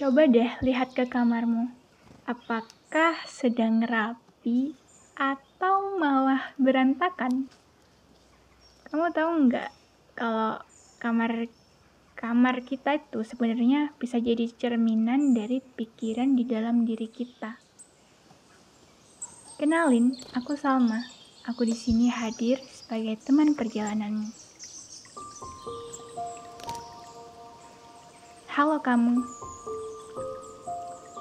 Coba deh lihat ke kamarmu. Apakah sedang rapi atau malah berantakan? Kamu tahu nggak kalau kamar kamar kita itu sebenarnya bisa jadi cerminan dari pikiran di dalam diri kita. Kenalin, aku Salma. Aku di sini hadir sebagai teman perjalananmu. Halo kamu.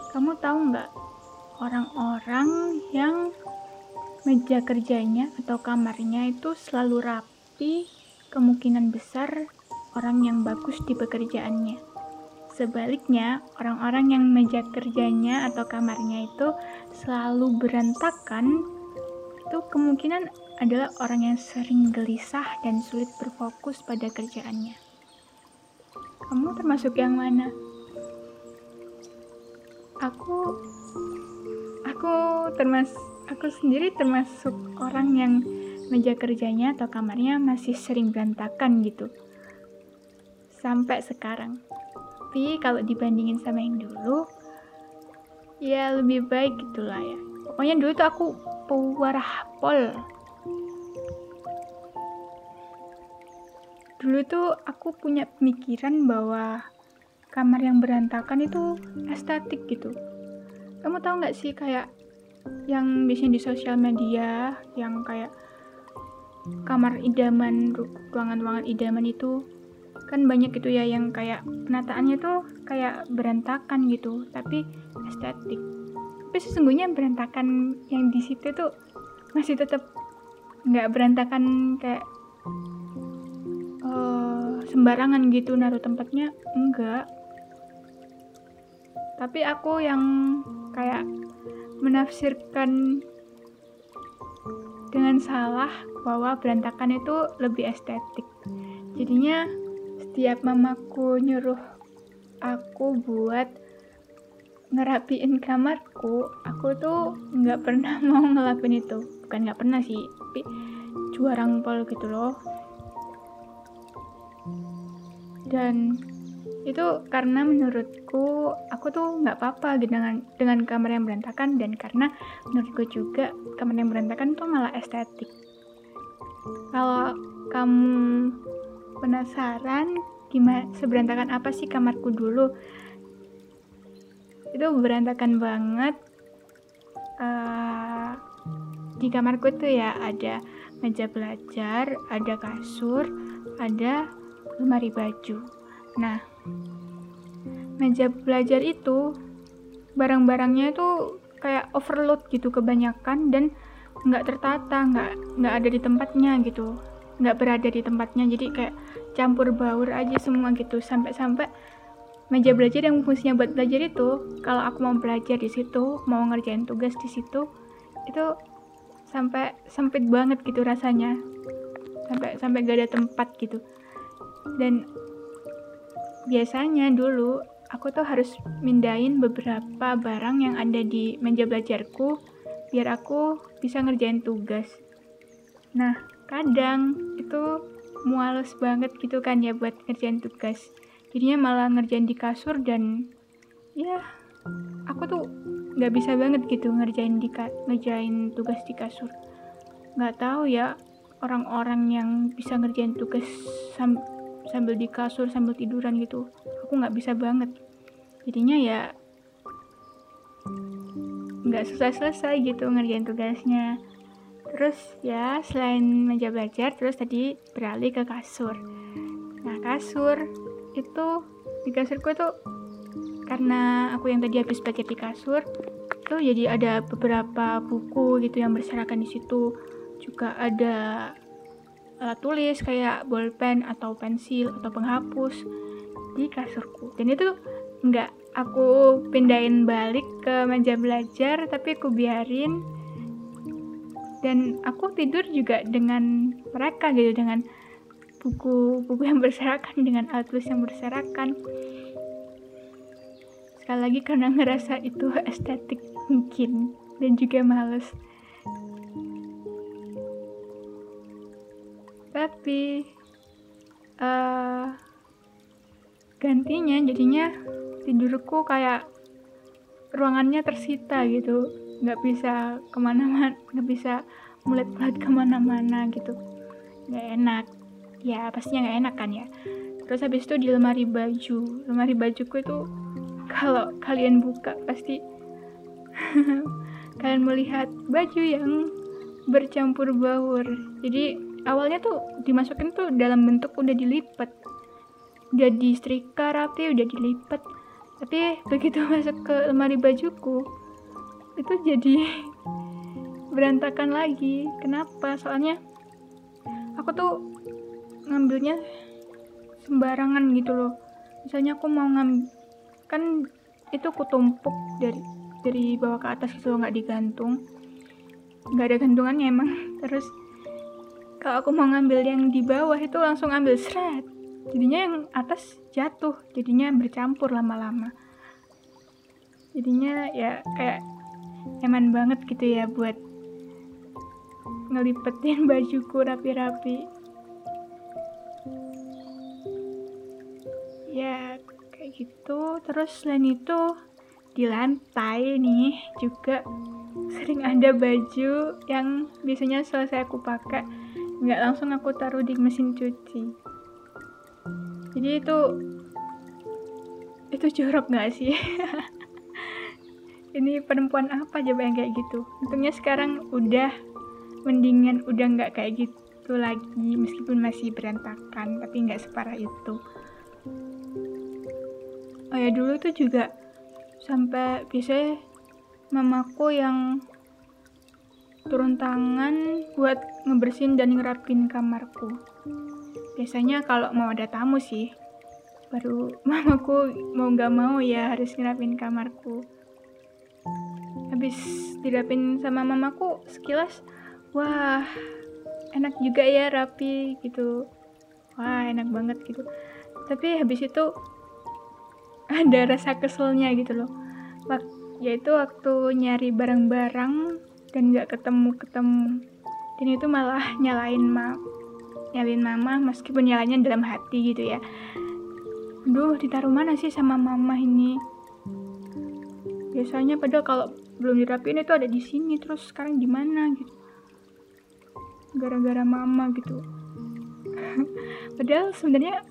Kamu tahu nggak orang-orang yang meja kerjanya atau kamarnya itu selalu rapi kemungkinan besar orang yang bagus di pekerjaannya. Sebaliknya, orang-orang yang meja kerjanya atau kamarnya itu selalu berantakan, itu kemungkinan adalah orang yang sering gelisah dan sulit berfokus pada kerjaannya. Kamu termasuk yang mana? Aku aku termas aku sendiri termasuk orang yang meja kerjanya atau kamarnya masih sering berantakan gitu. Sampai sekarang. Tapi kalau dibandingin sama yang dulu, ya lebih baik gitulah ya. Pokoknya dulu tuh aku pewarah pol. Dulu tuh aku punya pemikiran bahwa kamar yang berantakan itu estetik gitu. Kamu tahu nggak sih kayak yang biasanya di sosial media yang kayak kamar idaman ruangan-ruangan idaman itu kan banyak gitu ya yang kayak penataannya tuh kayak berantakan gitu tapi estetik tapi sesungguhnya berantakan yang di situ tuh masih tetap nggak berantakan kayak uh, sembarangan gitu naruh tempatnya enggak tapi aku yang kayak menafsirkan dengan salah bahwa berantakan itu lebih estetik. Jadinya setiap mamaku nyuruh aku buat ngerapiin kamarku, aku tuh nggak pernah mau ngelakuin itu. Bukan nggak pernah sih, tapi juarang pol gitu loh. Dan itu karena menurutku aku tuh nggak apa-apa dengan dengan kamar yang berantakan dan karena menurutku juga kamar yang berantakan tuh malah estetik. Kalau kamu penasaran gimana seberantakan apa sih kamarku dulu itu berantakan banget. Uh, di kamarku tuh ya ada meja belajar ada kasur ada lemari baju nah meja belajar itu barang-barangnya itu kayak overload gitu kebanyakan dan nggak tertata nggak nggak ada di tempatnya gitu. Nggak berada di tempatnya jadi kayak campur baur aja semua gitu. Sampai-sampai meja belajar yang fungsinya buat belajar itu kalau aku mau belajar di situ mau ngerjain tugas di situ itu sampai sempit banget gitu rasanya. Sampai sampai gak ada tempat gitu. Dan biasanya dulu aku tuh harus mindahin beberapa barang yang ada di meja belajarku biar aku bisa ngerjain tugas. Nah, kadang itu muales banget gitu kan ya buat ngerjain tugas. Jadinya malah ngerjain di kasur dan ya aku tuh nggak bisa banget gitu ngerjain di ngerjain tugas di kasur. Nggak tahu ya orang-orang yang bisa ngerjain tugas sam sambil di kasur sambil tiduran gitu. Aku nggak bisa banget. Jadinya ya nggak selesai-selesai gitu ngerjain tugasnya. Terus ya selain meja belajar terus tadi beralih ke kasur. Nah kasur itu di kasurku tuh karena aku yang tadi habis belajar di kasur itu jadi ada beberapa buku gitu yang berserakan di situ. Juga ada alat tulis kayak bolpen atau pensil atau penghapus di kasurku dan itu nggak aku pindahin balik ke meja belajar tapi aku biarin. Dan aku tidur juga dengan mereka gitu dengan buku-buku yang berserakan dengan alat tulis yang berserakan. Sekali lagi karena ngerasa itu estetik mungkin dan juga males tapi uh, gantinya jadinya tidurku kayak ruangannya tersita gitu. Nggak bisa ke mana-mana nggak bisa mulet-mulet ke mana-mana gitu. Nggak enak. Ya pastinya nggak enak kan ya. Terus habis itu di lemari baju. Lemari bajuku itu kalau kalian buka pasti kalian melihat baju yang bercampur baur. Jadi awalnya tuh dimasukin tuh dalam bentuk udah dilipat. Udah disetrika rapi udah dilipat. Tapi begitu masuk ke lemari bajuku itu jadi berantakan lagi. Kenapa? Soalnya aku tuh ngambilnya sembarangan gitu loh. Misalnya aku mau ngambil kan itu aku tumpuk dari dari bawah ke atas gitu loh nggak digantung. Nggak ada gantungannya emang. Terus kalau aku mau ngambil yang di bawah itu langsung ambil seret. Jadinya yang atas jatuh jadinya bercampur lama-lama. Jadinya ya kayak eman banget gitu ya buat ngelipetin bajuku rapi-rapi. Ya kayak gitu. Terus selain itu di lantai nih juga sering ada baju yang biasanya selesai aku pakai nggak langsung aku taruh di mesin cuci. Jadi itu itu jorok nggak sih? Ini perempuan apa coba yang kayak gitu? Untungnya sekarang udah mendingan udah nggak kayak gitu lagi meskipun masih berantakan tapi nggak separah itu. Oh ya dulu tuh juga sampai biasanya mamaku yang turun tangan buat ngebersihin dan ngerapin kamarku. Biasanya kalau mau ada tamu sih baru mamaku mau nggak mau ya harus ngerapin kamarku. Habis dirapin sama mamaku sekilas wah enak juga ya rapi gitu. Wah enak banget gitu. Tapi habis itu ada rasa keselnya gitu loh. Yaitu waktu nyari barang-barang dan nggak ketemu-ketemu dan itu malah nyalain ma nyalain mama meskipun nyalanya dalam hati gitu ya. Duh, ditaruh mana sih sama mama ini? Biasanya padahal kalau belum dirapiin itu ada di sini terus sekarang di mana gitu? Gara-gara mama gitu. Padahal sebenarnya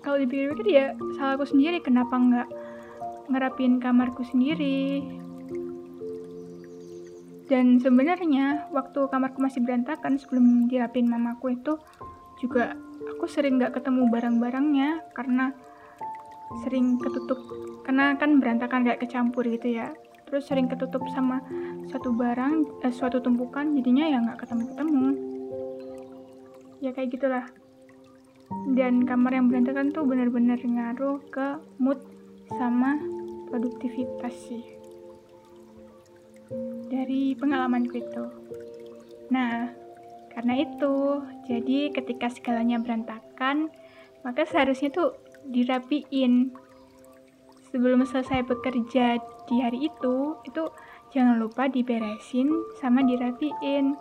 kalau dipikir-pikir ya salahku sendiri kenapa nggak ngerapin kamarku sendiri dan sebenarnya waktu kamarku masih berantakan sebelum dirapin mamaku itu juga aku sering nggak ketemu barang-barangnya karena sering ketutup karena kan berantakan kayak kecampur gitu ya. Terus sering ketutup sama suatu barang eh, suatu tumpukan jadinya ya nggak ketemu ketemu ya kayak gitulah. Dan kamar yang berantakan tuh benar-benar ngaruh ke mood sama produktivitas sih dari pengalamanku itu nah karena itu jadi ketika segalanya berantakan maka seharusnya tuh dirapiin sebelum selesai bekerja di hari itu, itu jangan lupa diberesin sama dirapiin.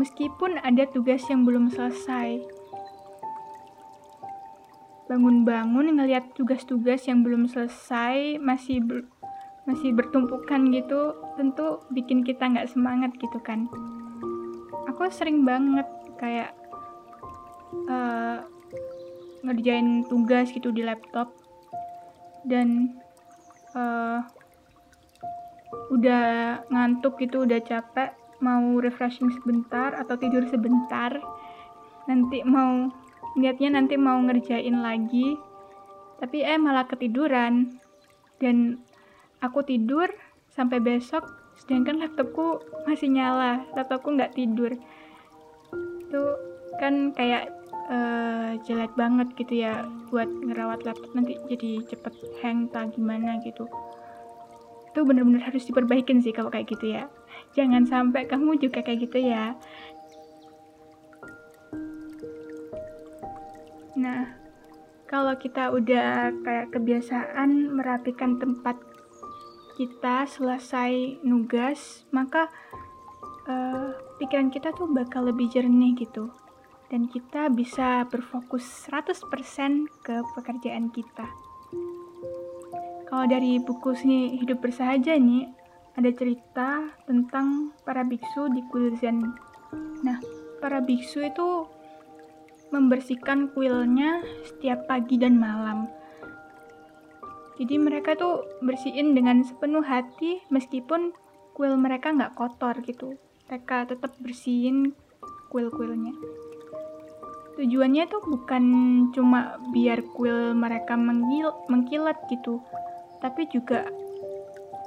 Meskipun ada tugas yang belum selesai. Bangun-bangun ngelihat tugas-tugas yang belum selesai masih masih bertumpukan gitu, tentu bikin kita nggak semangat gitu kan. Aku sering banget kayak uh, ngerjain tugas gitu di laptop dan uh, udah ngantuk gitu udah capek mau refreshing sebentar atau tidur sebentar nanti mau niatnya nanti mau ngerjain lagi tapi eh malah ketiduran dan aku tidur sampai besok sedangkan laptopku masih nyala. Laptopku nggak tidur. Itu kan kayak uh, jelek banget gitu ya buat ngerawat laptop nanti jadi cepet hang tak gimana gitu. Itu bener-bener harus diperbaikin sih kalau kayak gitu ya. Jangan sampai kamu juga kayak gitu ya. Nah kalau kita udah kayak kebiasaan merapikan tempat kita selesai nugas maka uh, pikiran kita tuh bakal lebih jernih gitu dan kita bisa berfokus 100% ke pekerjaan kita. Kalau dari buku seni hidup bersahaja nih, ada cerita tentang para biksu di kuil Zen. Nah, para biksu itu membersihkan kuilnya setiap pagi dan malam. Jadi mereka tuh bersihin dengan sepenuh hati meskipun kuil mereka nggak kotor gitu. Mereka tetap bersihin kuil-kuilnya. Tujuannya tuh bukan cuma biar kuil mereka mengkilat gitu, tapi juga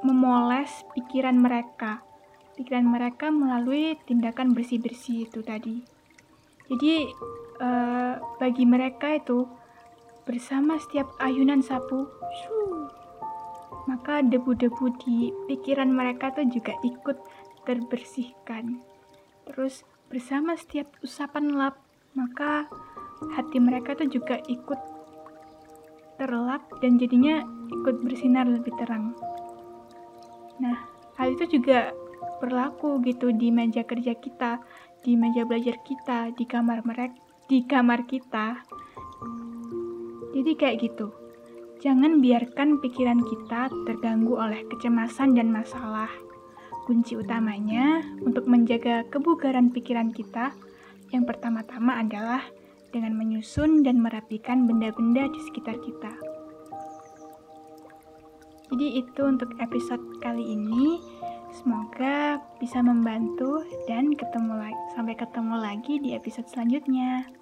memoles pikiran mereka. Pikiran mereka melalui tindakan bersih-bersih itu tadi. Jadi uh, bagi mereka itu bersama setiap ayunan sapu, maka debu-debu di pikiran mereka tuh juga ikut terbersihkan. Terus bersama setiap usapan lap, maka hati mereka tuh juga ikut terlap dan jadinya ikut bersinar lebih terang. Nah, hal itu juga berlaku gitu di meja kerja kita, di meja belajar kita, di kamar mereka, di kamar kita. Jadi kayak gitu. Jangan biarkan pikiran kita terganggu oleh kecemasan dan masalah. Kunci utamanya untuk menjaga kebugaran pikiran kita yang pertama-tama adalah dengan menyusun dan merapikan benda-benda di sekitar kita. Jadi itu untuk episode kali ini. Semoga bisa membantu dan ketemu lagi sampai ketemu lagi di episode selanjutnya.